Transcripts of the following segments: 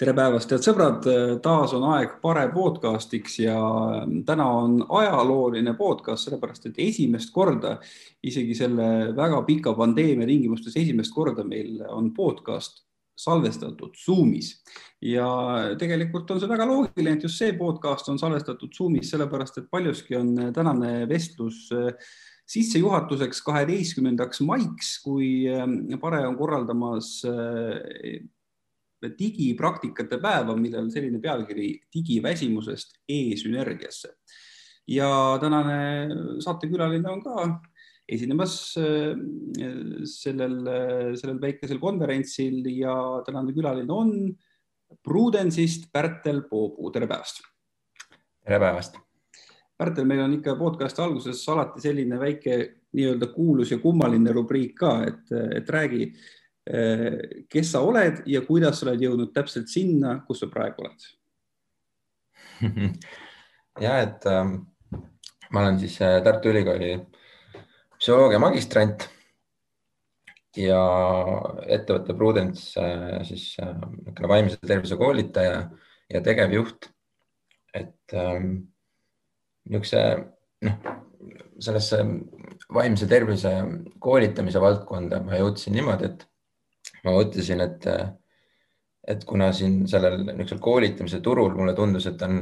tere päevast, head sõbrad, taas on aeg Pare podcastiks ja täna on ajalooline podcast, sellepärast et esimest korda isegi selle väga pika pandeemia tingimustes esimest korda meil on podcast salvestatud Zoomis. Ja tegelikult on see väga loogiline, et just see podcast on salvestatud Zoomis, sellepärast et paljuski on tänane vestlus sissejuhatuseks kaheteistkümnendaks maiks, kui Pare on korraldamas digipraktikate päeva, millel selline pealkiri digiväsimusest e-sünergiasse. ja tänane saatekülaline on ka esinemas äh, sellel, sellel väikesel konverentsil ja tänane külaline on Prudence'ist Pärtel Poobu, tere päevast. tere päevast. Pärtel, meil on ikka podcast'i alguses alati selline väike nii-öelda kuulus ja kummaline rubriik ka, et, et räägi kes sa oled ja kuidas sa oled jõudnud täpselt sinna, kus sa praegu oled? ja et äh, ma olen siis äh, Tartu Ülikooli psühholoogia magistrant ja ettevõtte Prudence äh, siis äh, niisugune vaimse tervise koolitaja ja tegevjuht. et ähm, niisuguse noh, sellesse vaimse tervise koolitamise valdkonda ma jõudsin niimoodi, et ma mõtlesin, et, et kuna siin sellel niisugusel koolitamise turul mulle tundus, et on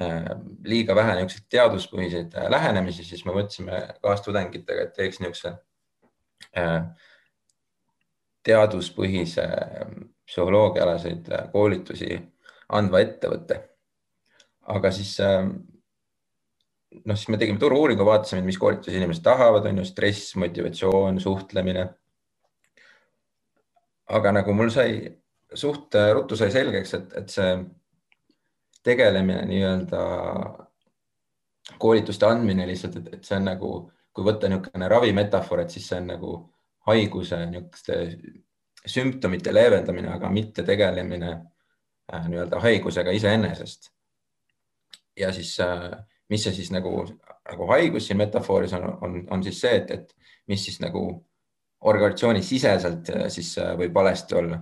äh, liiga vähe niisuguseid teaduspõhiseid äh, lähenemisi, siis me mõtlesime kaastudengitega, et teeks niisuguse äh, teaduspõhise psühholoogiaalaseid koolitusi andva ettevõtte. aga siis noh, siis me tegime turu-uuringu, vaatasime, mis koolitusi inimesed tahavad, on ju stress, motivatsioon, suhtlemine aga nagu mul sai suht ruttu sai selgeks, et, et see tegelemine nii-öelda koolituste andmine lihtsalt, et, et see on nagu, kui võtta niisugune ravimetafoor, et siis see on nagu haiguse niisuguste sümptomite leevendamine, aga mitte tegelemine äh, nii-öelda haigusega iseenesest. ja siis äh,, mis see siis nagu, nagu haigus siin metafooris on, on, on siis see, et, et mis siis nagu organisatsiooni siseselt äh, siis äh, võib valesti olla.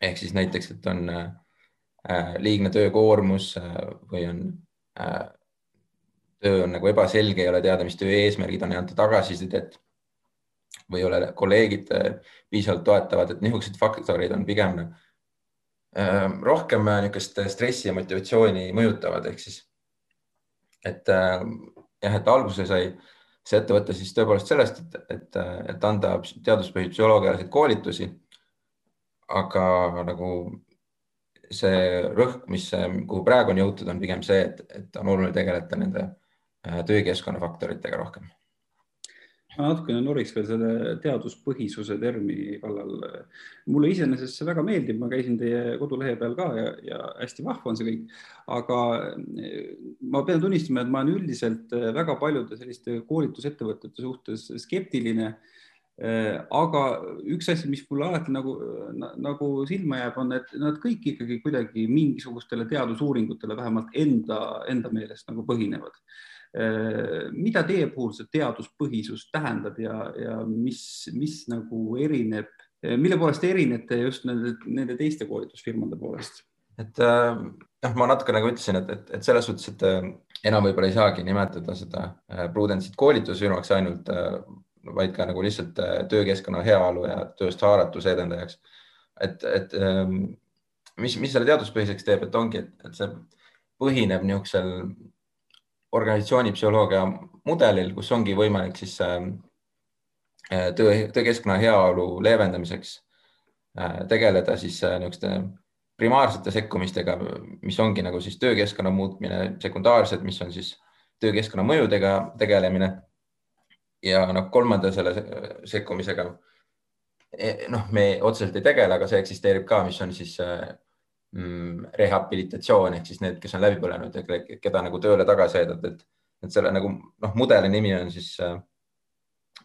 ehk siis näiteks, et on äh, liigne töökoormus või on töö on nagu ebaselge, ei ole teada, mis töö eesmärgid on, ei anta tagasisidet või ei ole kolleegid piisavalt toetavad, et niisugused faktorid on pigem rohkem niisugust stressi ja motivatsiooni mõjutavad, ehk siis et jah, et alguse sai see ettevõte siis tõepoolest sellest, et, et, et anda teaduspõhiseid psühholoogialaseid koolitusi. aga nagu see rõhk, mis, kuhu praegu on jõutud, on pigem see, et, et on oluline tegeleda nende äh, töökeskkonna faktoritega rohkem ma natukene noriks veel selle teaduspõhisuse termini kallal. mulle iseenesest see väga meeldib, ma käisin teie kodulehe peal ka ja, ja hästi vahva on see kõik. aga eh, ma pean tunnistama, et ma olen üldiselt eh, väga paljude selliste koolitusettevõtete suhtes skeptiline eh, aga üks asi, mis mulle alati nagu, nagu silma jääb, on, et nad kõik ikkagi kuidagi mingisugustele teadusuuringutele vähemalt enda, enda meelest nagu põhinevad mida teie puhul see teaduspõhisus tähendab ja, ja mis, mis nagu erineb, äh, mille poolest te erinete just nende, nende teiste koolitusfirmade poolest? et äh, noh, ma natuke nagu ütlesin, et, et, et selles suhtes, et enam võib-olla ei saagi nimetada seda Prudence'it koolitusfirmaks ainult, vaid ka nagu lihtsalt töökeskkonna heaolu ja tööst haaratuse edendajaks. et, et ähm, mis, mis selle teaduspõhiseks teeb, et ongi, et see põhineb niisugusel organisatsiooni psühholoogia mudelil, kus ongi võimalik siis ähm, äh, töö, töökeskkonna heaolu leevendamiseks äh, tegeleda siis äh, niisuguste primaarsete sekkumistega, mis ongi nagu siis töökeskkonna muutmine, sekundaarsed, mis on siis töökeskkonna mõjudega tegelemine. ja noh, kolmanda selle sekkumisega eh, noh, me otseselt ei tegele, aga see eksisteerib ka, mis on siis Mm, rehabilitatsioon ehk siis need, kes on läbi põlenud ja keda nagu tööle tagasi aidata, et, et selle nagu noh, mudeli nimi on siis, äh,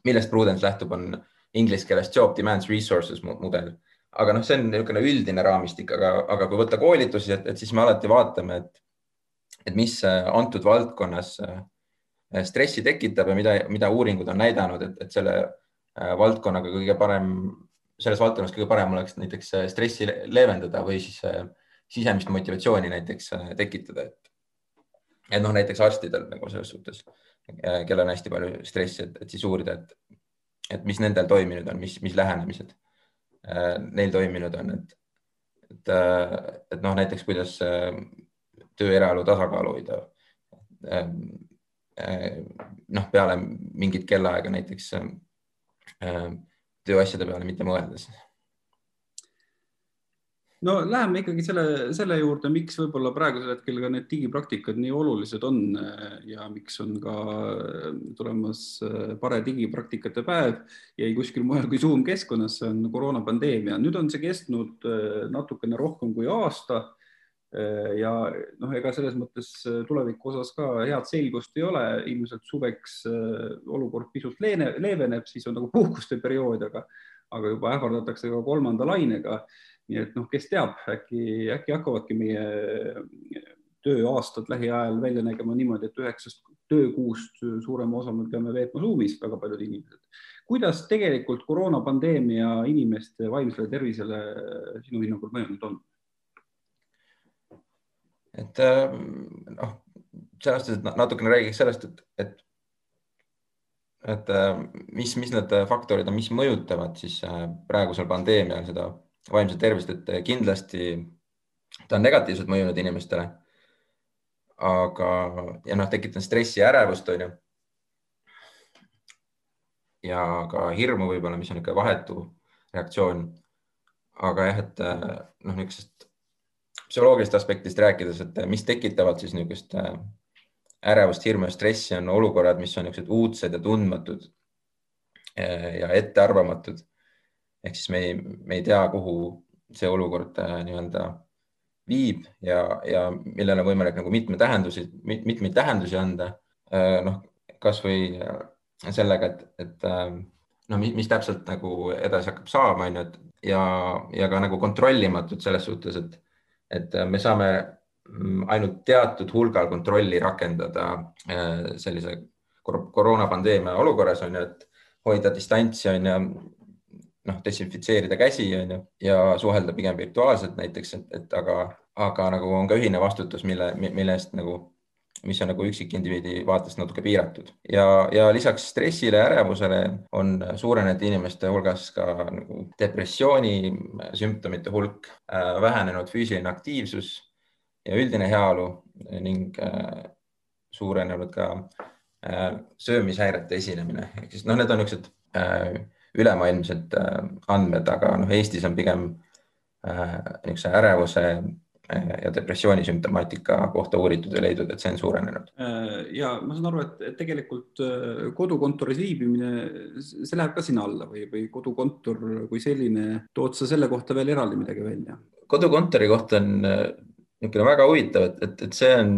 millest Prudence lähtub, on inglise keeles job demands resources mudel. aga noh, see on niisugune üldine raamistik, aga, aga kui võtta koolitusi, et, et siis me alati vaatame, et, et mis äh, antud valdkonnas äh, stressi tekitab ja mida, mida uuringud on näidanud, et, et selle valdkonnaga kõige parem selles valdkonnas kõige parem oleks näiteks stressi leevendada või siis sisemist motivatsiooni näiteks tekitada, et, et noh, näiteks arstidel nagu selles suhtes, kellel on hästi palju stressi, et, et siis uurida, et, et mis nendel toiminud on, mis, mis lähenemised neil toiminud on, et, et, et noh, näiteks kuidas töö eraelu tasakaalu hoida noh, peale mingit kellaaega näiteks tööasjade peale mitte mõeldes. no läheme ikkagi selle, selle juurde, miks võib-olla praegusel hetkel ka need digipraktikad nii olulised on ja miks on ka tulemas pare digipraktikate päev, jäi kuskil mujal kui Zoom keskkonnas, see on koroonapandeemia. nüüd on see kestnud natukene rohkem kui aasta Äh, ja noh, ega selles mõttes äh, tuleviku osas ka head selgust ei ole, ilmselt suveks äh, olukord pisut leene, leeveneb, siis on nagu puhkuste periood, aga, aga juba ähvardatakse ka kolmanda lainega. nii et noh, kes teab, äkki, äkki hakkavadki meie tööaastad lähiajal välja nägema niimoodi, et üheksast töökuust suurema osa me peame veetma Zoomis, väga paljud inimesed. kuidas tegelikult koroonapandeemia inimeste vaimsele tervisele sinu hinnangul mõjunud on? Et äh, noh, selles suhtes, natukene räägiks sellest, et, et, et äh, mis, mis need faktorid on, mis mõjutavad siis äh, praegusel pandeemial seda vaimset tervist, et kindlasti ta on negatiivselt mõjunud inimestele. aga, ja noh, tekitanud stressi ja ärevust, on ju. ja ka hirmu võib-olla, mis on niisugune vahetu reaktsioon. aga jah, et noh, niisugusest psühholoogilisest aspektist rääkides, et mis tekitavad siis niisugust äh, ärevust, hirmu ja stressi, on olukorrad, mis on niisugused uudsed ja tundmatud äh, ja ettearvamatud. ehk siis me ei, me ei tea, kuhu see olukord äh, nii-öelda viib ja, ja millele on võimalik nagu mitme tähendusi, mitmeid tähendusi anda. noh, kasvõi sellega, et, et noh, mis täpselt nagu edasi hakkab saama, on ju, et ja, ja ka nagu kontrollimatud selles suhtes, et et äh, me saame mm, ainult teatud hulgal kontrolli rakendada äh, sellise koroonapandeemia olukorras on ju, et hoida distantsi on ju, noh, desinfitseerida käsi on ju ja suhelda pigem virtuaalselt näiteks, et, et aga, aga nagu on ka ühine vastutus, mille, mille eest nagu mis on nagu üksikindiviidi vaatest natuke piiratud. Ja, ja lisaks stressile ja ärevusele on suurenenud inimeste hulgas ka nagu depressiooni sümptomite hulk, äh, vähenenud füüsiline aktiivsus ja üldine heaolu ning äh, suurenenud ka äh, söömishäirete esinemine, ehk siis noh, need on niisugused ülemaailmsed andmed, aga noh, Eestis on pigem niisuguse ärevuse ja depressiooni sümptomaatika kohta uuritud ja leidnud, et see on suurenenud. ja ma saan aru, et tegelikult äh, kodukontoris viibimine, see läheb ka sinna alla või, või kodukontor kui selline, tood sa selle kohta veel eraldi midagi välja? kodukontori kohta on äh, niisugune väga huvitav, et, et, et see on,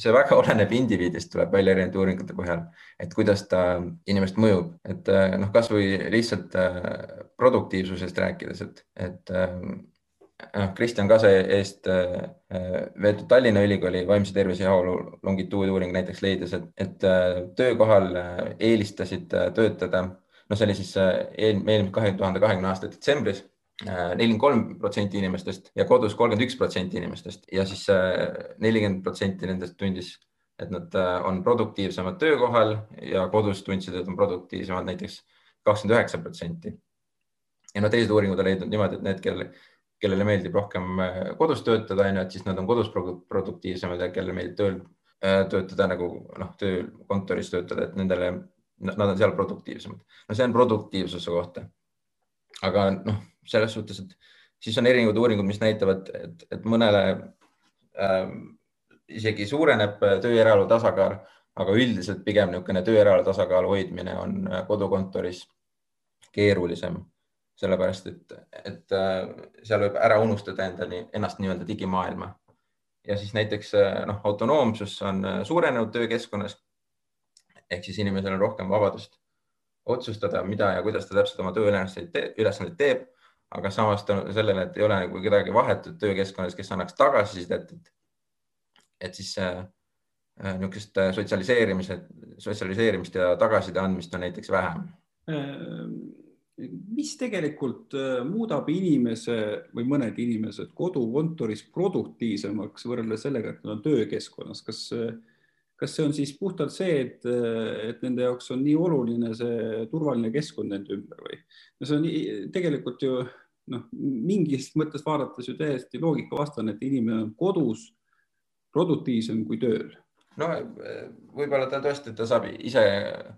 see väga oleneb indiviidist, tuleb välja erinevate uuringute põhjal, et kuidas ta inimest mõjub, et äh, noh, kasvõi lihtsalt produktiivsusest rääkides, et, et noh, Kristjan Kase eest äh, veetud Tallinna Ülikooli vaimse tervise ja heaolu longituuduuring näiteks leidis, et, et äh, töökohal äh, eelistasid töötada, no see oli siis eelmise kahe tuhande kahekümne aasta detsembris nelikümmend kolm protsenti inimestest ja kodus kolmkümmend üks protsenti inimestest ja siis nelikümmend protsenti nendest tundis, et nad on produktiivsemad töökohal ja kodus tundsid, et on produktiivsemad näiteks kakskümmend üheksa protsenti. ja no teised uuringud on leidnud niimoodi, et need, kellel kellele meeldib rohkem äh, kodus töötada, on ju, et siis nad on kodus produktiivsemad ja kellele meeldib tööl äh, töötada nagu noh, tööl kontoris töötada, et nendele, nad on seal produktiivsemad. no see on produktiivsuse kohta. aga noh, selles suhtes, et siis on erinevad uuringud, mis näitavad, et, et mõnele äh, isegi suureneb töö ja eraelu tasakaal, aga üldiselt pigem niisugune töö eraelu tasakaalu hoidmine on kodukontoris keerulisem sellepärast et, et äh, seal võib ära unustada endani, ennast nii-öelda digimaailma. ja siis näiteks äh, noh, autonoomsus on äh, suurenenud töökeskkonnas. ehk siis inimesel on rohkem vabadust otsustada, mida ja kuidas ta täpselt oma tööülesandeid teeb, aga samas tänu sellele, et ei ole nagu kedagi vahetut töökeskkonnas, kes annaks tagasisidet, et, et siis niisugust sotsialiseerimise, sotsialiseerimist ja tagasiside andmist on näiteks vähem mis tegelikult äh, muudab inimese või mõned inimesed kodukontoris produktiivsemaks võrreldes sellega, et nad on töökeskkonnas, kas, kas see on siis puhtalt see, et, et nende jaoks on nii oluline see turvaline keskkond nende ümber või? no see on tegelikult ju noh, mingist mõttes vaadates ju täiesti loogikavastane, et inimene on kodus produktiivsem kui tööl. no võib-olla ta tõesti, ta saab ise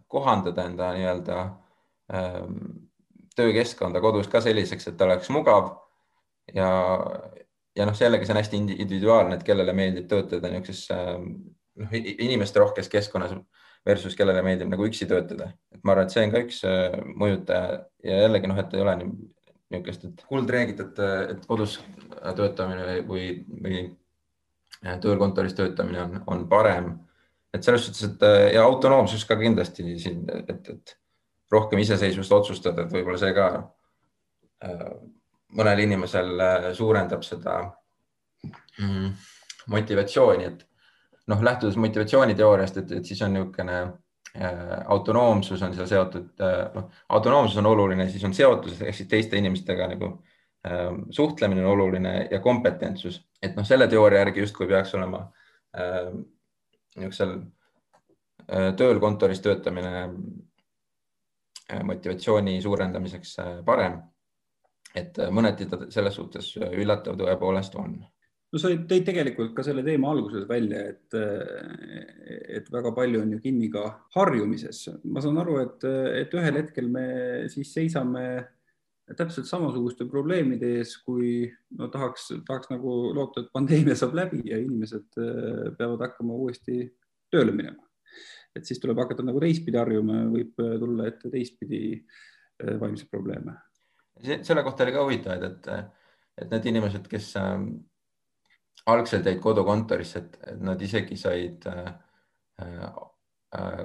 kohandada enda nii-öelda ähm töökeskkonda kodus ka selliseks, et oleks mugav. Ja, ja noh, jällegi see on hästi individuaalne, et kellele meeldib töötada niisuguses noh, inimeste rohkes keskkonnas versus kellele meeldib nagu üksi töötada, et ma arvan, et see on ka üks äh, mõjutaja. Ja jällegi noh, et ei ole niisugust, et kuldreeglit, et, et kodus töötamine või, või tööl kontoris töötamine on, on parem. et selles suhtes, et ja autonoomsus ka kindlasti siin, et, et rohkem iseseisvust otsustada, et võib-olla see ka äh, mõnel inimesel äh, suurendab seda mm, motivatsiooni, et noh, lähtudes motivatsiooniteooriast, et, et siis on niisugune äh, autonoomsus on seal seotud, noh, autonoomsus on oluline, siis on seotus ehk siis teiste inimestega nagu suhtlemine on oluline ja kompetentsus, et noh, selle teooria järgi justkui peaks olema niisugusel tööl kontoris töötamine motivatsiooni suurendamiseks äh, parem. et äh, mõneti ta selles suhtes üllatav tõepoolest on no sa tõid tegelikult ka selle teema alguses välja, et, et väga palju on ju kinni ka harjumises. ma saan aru, et, et ühel hetkel me siis seisame täpselt samasuguste probleemide ees, kui no tahaks, tahaks nagu loota, et pandeemia saab läbi ja inimesed peavad hakkama uuesti tööle minema et siis tuleb hakata nagu teistpidi harjuma, võib äh, tulla ette teistpidi äh, vaimseid probleeme. selle kohta oli ka huvitav, et, et need inimesed, kes äh, algselt jäid kodukontorisse, et nad isegi said äh, äh,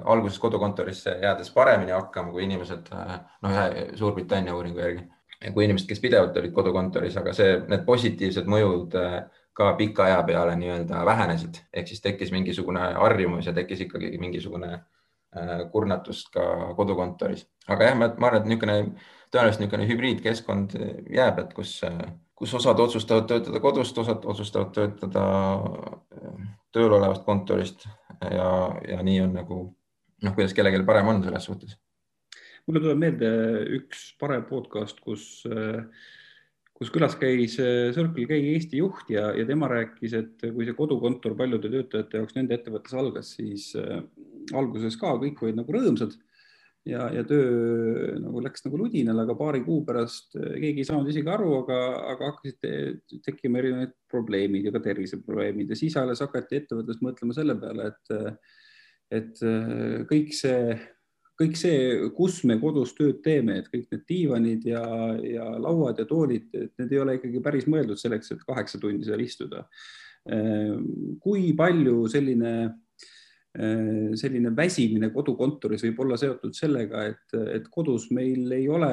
alguses kodukontorisse jäädes paremini hakkama kui inimesed, noh, ühe Suurbritannia uuringu järgi, kui inimesed, kes pidevalt olid kodukontoris, aga see, need positiivsed mõjud äh, ka pika aja peale nii-öelda vähenesid, ehk siis tekkis mingisugune harjumus ja tekkis ikkagi mingisugune äh, kurnatus ka kodukontoris. aga jah, ma arvan, et niisugune tõenäoliselt niisugune hübriidkeskkond jääb, et kus, kus osad otsustavad töötada kodust, osad otsustavad töötada äh, tööl olevast kontorist ja, ja nii on nagu noh, kuidas kellelgi parem on selles suhtes. mulle tuleb meelde üks parem podcast, kus äh, kus külas käis äh, Circle K Eesti juht ja, ja tema rääkis, et kui see kodukontor paljude töötajate jaoks nende ettevõttes algas, siis äh, alguses ka kõik olid nagu rõõmsad ja, ja töö nagu läks nagu ludinal, aga paari kuu pärast äh, keegi ei saanud isegi aru, aga, aga hakkasid tekkima erinevad probleemid ja ka terviseprobleemid ja siis alles hakati ettevõttes mõtlema selle peale, et, et kõik see kõik see, kus me kodus tööd teeme, et kõik need diivanid ja, ja lauad ja toolid, et need ei ole ikkagi päris mõeldud selleks, et kaheksa tundi seal istuda. Kui palju selline, selline väsimine kodukontoris võib olla seotud sellega, et, et kodus meil ei ole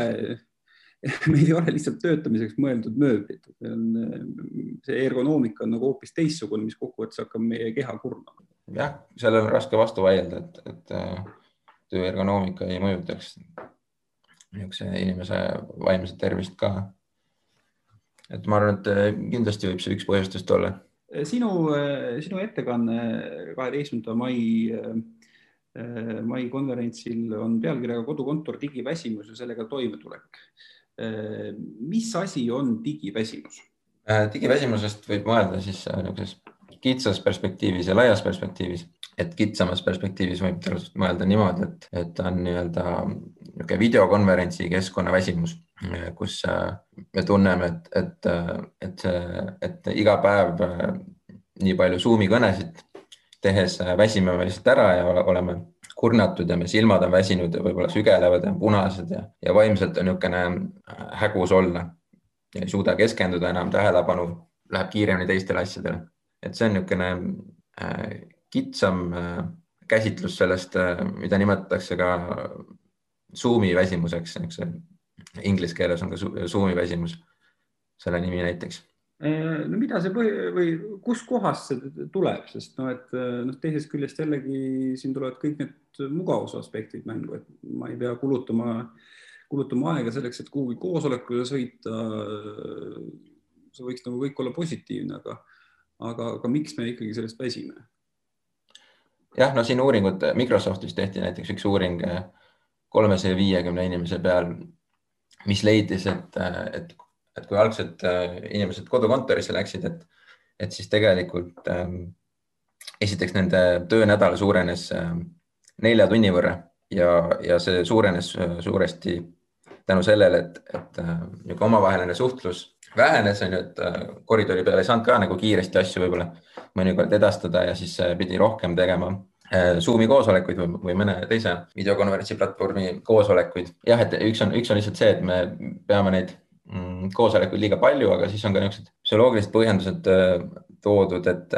meil ei ole lihtsalt töötamiseks mõeldud mööblit, see ergonoomika on nagu hoopis teistsugune, mis kokkuvõttes hakkab meie keha kurnama. jah, sellele on raske vastu vaielda, et, et tööergonoomika ei mõjutaks niisuguse inimese vaimset tervist ka. et ma arvan, et eh, kindlasti võib see üks põhjustest olla. sinu, eh, sinu ettekanne kaheteistkümnenda mai, eh, mai konverentsil on pealkirjaga Kodukontor, digiväsimus ja sellega toimetulek. mis asi on digiväsimus? digiväsimusest võib mõelda siis niisuguses kitsas perspektiivis ja laias perspektiivis et kitsamas perspektiivis võib tõenäoliselt mõelda niimoodi, et, et on nii-öelda niisugune videokonverentsi keskkonna väsimus, kus äh, me tunneme, et, et, et, et iga päev äh, nii palju Zoomi kõnesid tehes äh, väsime me lihtsalt ära ja oleme kurnatud ja me silmad on väsinud ja võib-olla sügelevad ja punased ja, ja vaimselt on niisugune hägus olla ei suuda keskenduda enam, tähelepanu läheb kiiremini teistele asjadele. Et see on niisugune kitsam äh, käsitlus sellest, äh, mida nimetatakse ka Zoomi väsimuseks, eks inglise keeles on ka Zoomi väsimus, selle nimi näiteks äh, no mida see põhi või kuskohast see tuleb, sest noh, et noh, teisest küljest jällegi siin tulevad kõik need mugavuse aspektid mängu, et ma ei pea kulutama, kulutame aega selleks, et kuhugi koosolekule sõita. see võiks nagu kõik olla positiivne, aga, aga, aga miks me ikkagi sellest väsime? jah, no siin uuringud Microsoftis tehti näiteks üks uuring kolmesaja viiekümne inimese peal, mis leidis, et, et, et kui algselt inimesed kodukontorisse läksid, et, et siis tegelikult ähm, esiteks nende töönädal suurenes ähm, nelja tunni võrra ja, ja see suurenes äh, suuresti tänu sellele, et, et äh, niisugune omavaheline suhtlus vähenes, on ju, et äh, koridori peal ei saanud ka nagu kiiresti asju võib-olla mõnikord edastada ja siis pidi rohkem tegema Zoomi koosolekuid või, või mõne teise videokonverentsi platvormi koosolekuid. jah, et üks on, üks on lihtsalt see, et me peame neid mm, koosolekuid liiga palju, aga siis on ka niisugused psühholoogilised põhjendused toodud, et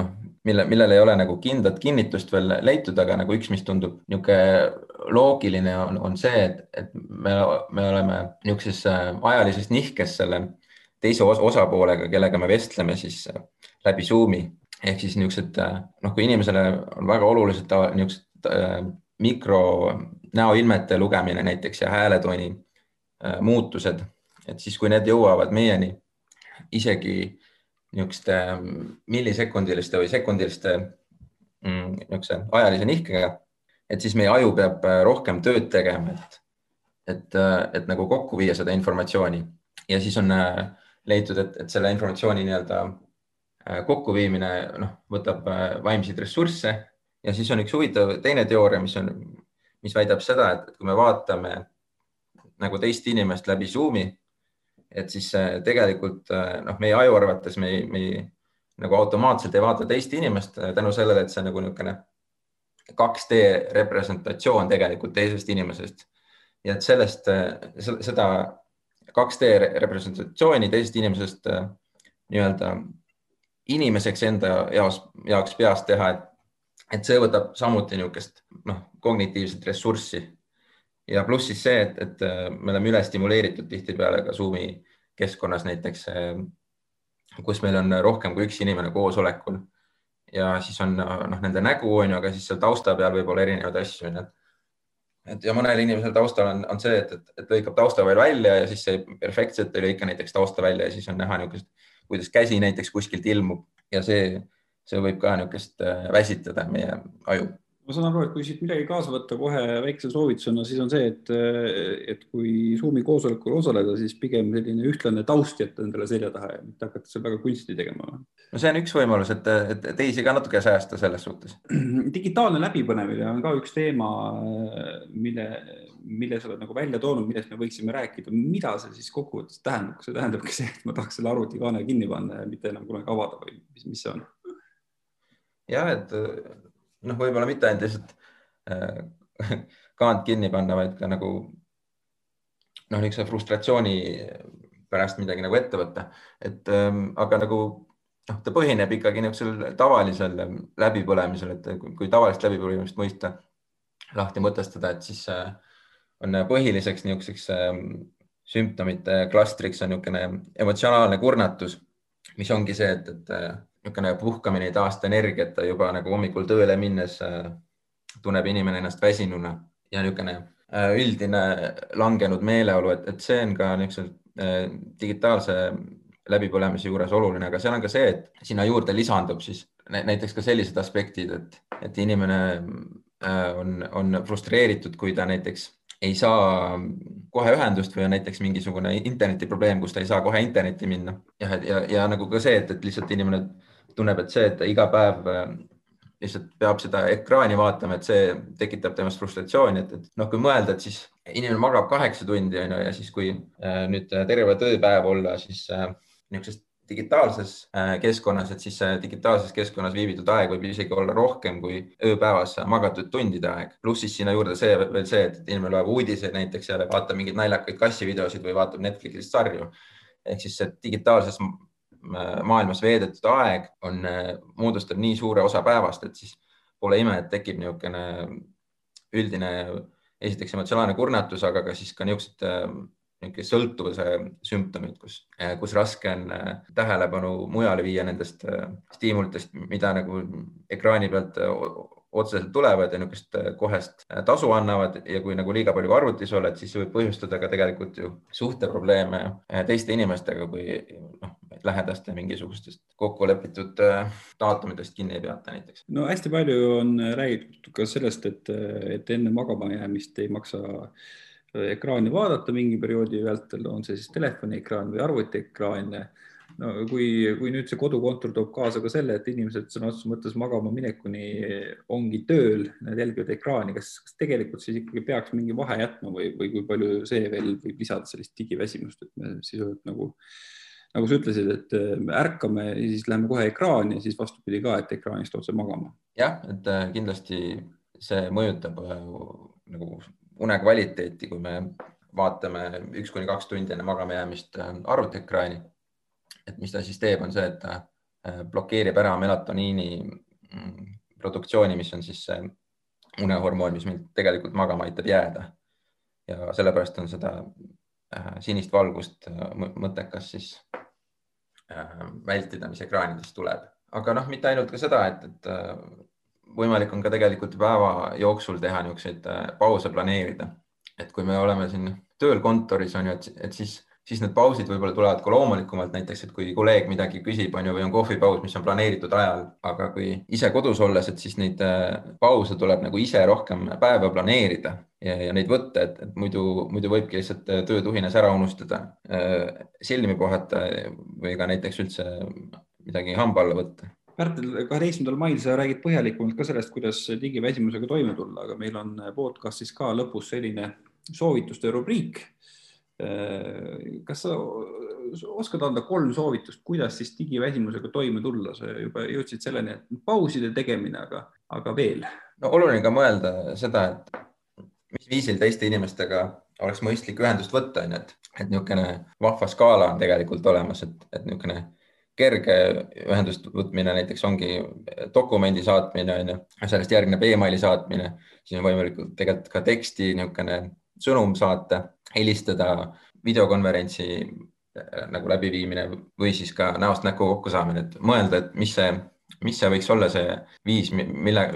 noh, mille, millel ei ole nagu kindlat kinnitust veel leitud, aga nagu üks, mis tundub niisugune loogiline, on, on see, et, et me, me oleme niisuguses äh, ajalises nihkes selle teise os osapoolega, kellega me vestleme siis äh, läbi Zoomi. Ehk siis niisugused äh, noh, kui inimesele on väga olulised niisugused äh, mikro näoilmete lugemine näiteks ja hääletooni äh, muutused, et siis, kui need jõuavad meieni isegi niisuguste mm, millisekundiliste või sekundiliste mm, niisuguse ajalise nihkega, et siis meie aju peab äh, rohkem tööd tegema, et, et, äh, et nagu kokku viia seda informatsiooni. Ja siis on äh, leitud, et, et selle informatsiooni nii-öelda kokkuviimine noh, võtab vaimseid ressursse. Ja siis on üks huvitav teine teooria, mis on, mis väidab seda, et kui me vaatame nagu teist inimest läbi Zoomi et siis äh, tegelikult äh, noh, meie aju arvates me, me nagu automaatselt ei vaata teist inimest äh, tänu sellele, et see on nagu niisugune 2D representatsioon tegelikult teisest inimesest. ja et sellest, seda 2D representatsiooni teisest inimesest nii-öelda inimeseks enda jaoks, jaoks peas teha, et, et see võtab samuti niisugust noh, kognitiivset ressurssi ja pluss siis see, et, et äh, me oleme üle stimuleeritud tihtipeale ka Zoomi keskkonnas näiteks, äh, kus meil on rohkem kui üks inimene koosolekul. Ja siis on noh, nende nägu on ju, aga siis seal tausta peal võib olla erinevaid asju, onju. et ja mõnel inimesel taustal on, on see, et, et, et lõikab tausta veel välja ja siis see perfektselt ei lõika näiteks tausta välja ja siis on näha niisugust, kuidas käsi näiteks kuskilt ilmub. Ja see, see võib ka niisugust äh, väsitada meie aju ma saan aru, et kui siit midagi kaasa võtta kohe väikse soovitusena, siis on see, et, et kui Zoomi koosolekul osaleda, siis pigem selline ühtlane taust jätta endale selja taha ja mitte hakata seal väga kunsti tegema. no see on üks võimalus, et, et teisi ka natuke säästa selles suhtes. digitaalne läbipõlemine on ka üks teema, mille, mille sa oled nagu välja toonud, millest me võiksime rääkida. mida see siis kokkuvõttes tähendab, kas see tähendabki see, et ma tahaks selle arvutikaane kinni panna ja mitte enam kunagi avada või mis, mis see on? jah, et noh, võib-olla mitte ainult lihtsalt äh, kaant kinni panna, vaid ka nagu noh, niisuguse frustratsiooni pärast midagi nagu ette võtta, et ähm, aga nagu noh, ta põhineb ikkagi niisugusel tavalisel läbipõlemisel, et kui, kui tavalist läbipõlemist mõista, lahti mõtestada, et siis äh, on põhiliseks niisuguseks äh, sümptomite klastriks on niisugune emotsionaalne kurnatus, mis ongi see, et, et äh, niisugune puhkamine ei taasta energiat, juba nagu hommikul tööle minnes äh, tunneb inimene ennast väsinuna ja niisugune äh, üldine langenud meeleolu, et, et see on ka niisuguse äh, digitaalse läbipõlemise juures oluline, aga seal on ka see, et sinna juurde lisandub siis näiteks ka sellised aspektid, et, et inimene on, on frustreeritud, kui ta näiteks ei saa kohe ühendust või on näiteks mingisugune internetiprobleem, kus ta ei saa kohe internetti minna. jah, et ja, ja nagu ka see, et, et lihtsalt inimene tunneb, et see, et ta iga päev äh, lihtsalt peab seda ekraani vaatama, et see tekitab temast frustratsiooni, et, et noh, kui mõelda, et siis inimene magab kaheksa tundi on ju ja siis, kui äh, nüüd terve tööpäev olla, siis äh, niisuguses digitaalses keskkonnas, et siis digitaalses keskkonnas viibitud aeg võib isegi olla rohkem kui ööpäevas magatud tundide aeg. pluss siis sinna juurde see veel see, et inimene loeb uudiseid näiteks ja vaatab mingeid naljakaid kassivideosid või vaatab Netflixist sarju. ehk siis digitaalses maailmas veedetud aeg on, moodustab nii suure osa päevast, et siis pole ime, et tekib niisugune üldine, esiteks emotsionaalne kurnatus, aga ka siis ka niisugused niisugune sõltuvuse sümptomid, kus, kus raske on tähelepanu mujale viia nendest stiimulitest, mida nagu ekraani pealt otseselt tulevad ja niisugust kohest tasu annavad ja kui nagu liiga palju arvutis oled, siis see võib põhjustada ka tegelikult ju suhteprobleeme teiste inimestega, kui noh, lähedaste mingisugustest kokkulepitud daatumitest kinni ei peata näiteks. no hästi palju on räägitud ka sellest, et, et enne magama jäämist ei maksa ekraani vaadata mingi perioodi vältel, on see siis telefoniekraan või arvutiekraan no kui, kui nüüd see kodukontor toob kaasa ka selle, et inimesed sõna otseses mõttes magama minekuni ongi tööl, nad jälgivad ekraani, kas, kas tegelikult siis ikkagi peaks mingi vahe jätma või, või kui palju see veel võib lisada sellist digiväsimust, et me sisuliselt nagu, nagu sa ütlesid, et ärkame ja siis läheme kohe ekraani ja siis vastupidi ka, et ekraanist otse magama. jah, et äh, kindlasti see mõjutab äh, nagu une kvaliteeti, kui me vaatame üks kuni kaks tundi enne magama jäämist äh, arvutiekraani et mis ta siis teeb, on see, et ta äh, blokeerib ära melatoniini mm, produktsiooni, mis on siis see unehormoon, mis meid tegelikult magama aitab jääda. ja sellepärast on seda äh, sinist valgust äh, mõttekas siis vältida, mis ekraanidest tuleb, aga noh, mitte ainult ka seda, et, et võimalik on ka tegelikult päeva jooksul teha niisuguseid pause planeerida, et kui me oleme siin tööl kontoris on ju, et siis siis need pausid võib-olla tulevad ka loomulikumalt, näiteks et kui kolleeg midagi küsib, on ju, või on kohvipaus, mis on planeeritud ajal, aga kui ise kodus olles, et siis neid äh, pause tuleb nagu ise rohkem päeva planeerida ja, ja neid võtta, et, et muidu, muidu võibki lihtsalt äh, töötuhines ära unustada, äh, silmi puhata või ka näiteks üldse midagi hamba alla võtta. Pärtel, kaheteistkümnendal mail sa räägid põhjalikumalt ka sellest, kuidas digiväsimusega toime tulla, aga meil on podcastis ka lõpus selline soovituste rubriik kas sa oskad anda kolm soovitust, kuidas siis digiväsimusega toime tulla, sa juba jõudsid selleni, et pauside tegemine, aga, aga veel? no oluline ka mõelda seda, et mis viisil teiste inimestega oleks mõistlik ühendust võtta, onju, et, et niisugune vahva skaala on tegelikult olemas, et, et niisugune kerge ühendust võtmine näiteks ongi dokumendi saatmine, onju, sellest järgneb emaili saatmine, siis on võimalik tegelikult ka teksti niisugune sõnum saata, helistada, videokonverentsi äh, nagu läbiviimine või siis ka näost näkku kokkusaamine, et mõelda, et mis see, mis see võiks olla see viis, mille,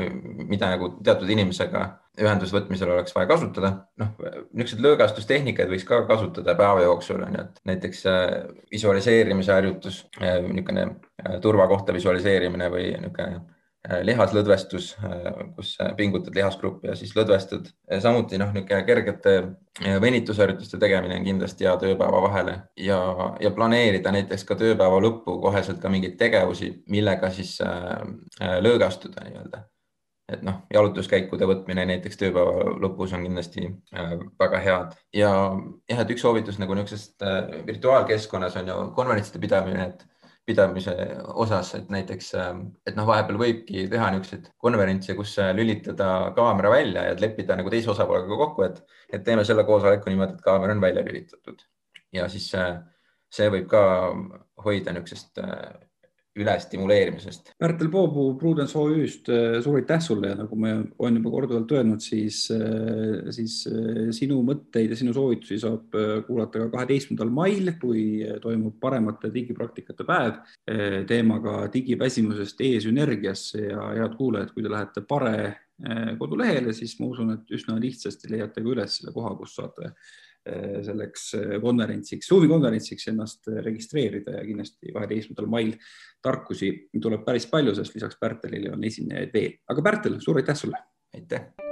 mida nagu teatud inimesega ühenduse võtmisel oleks vaja kasutada. noh, niisuguseid lõõgastustehnikat võiks ka kasutada päeva jooksul on ju, et näiteks äh, visualiseerimise harjutus, äh, niisugune turvakohta visualiseerimine või niisugune lihaslõdvestus, äh, kus pingutad lihasgruppi ja siis lõdvestad. samuti noh, niisugune kergete äh, venitusharjutuste tegemine on kindlasti hea tööpäeva vahele ja, ja planeerida näiteks ka tööpäeva lõppu koheselt ka mingeid tegevusi, millega siis äh, lõõgastuda nii-öelda. et noh, jalutuskäikude võtmine näiteks tööpäeva lõpus on kindlasti äh, väga head ja jah, et üks soovitus nagu niisugusest äh, virtuaalkeskkonnas on ju konverentside pidamine, et pidamise osas, et näiteks, ähm, et noh, vahepeal võibki teha niisuguseid konverentse, kus äh, lülitada kaamera välja ja leppida nagu teise osapoolega kokku, et, et teeme selle koosoleku niimoodi, et kaamera on välja lülitatud. Ja siis äh, see võib ka hoida niisugusest äh, ülestimuleerimisest. Pärtel Poopuu Prudence OÜ-st äh, suur aitäh sulle ja nagu me olen juba korduvalt öelnud, siis, äh, siis äh, sinu mõtteid ja sinu soovitusi saab kuulata ka kaheteistkümnendal mail, kui toimub paremate digipraktikate päev teemaga digiväsimusest e-sünergiasse ja head kuulajad, kui te lähete Pare kodulehele, siis ma usun, et üsna lihtsasti leiate ka üles selle koha, kus saate selleks eh, konverentsiks, suvikonverentsiks ennast eh, registreerida ja kindlasti kaheteistkümnendal mail tarkusi tuleb päris palju, sest lisaks Pärtelile on esinejaid veel. aga Pärtel, suur aitäh sulle! aitäh!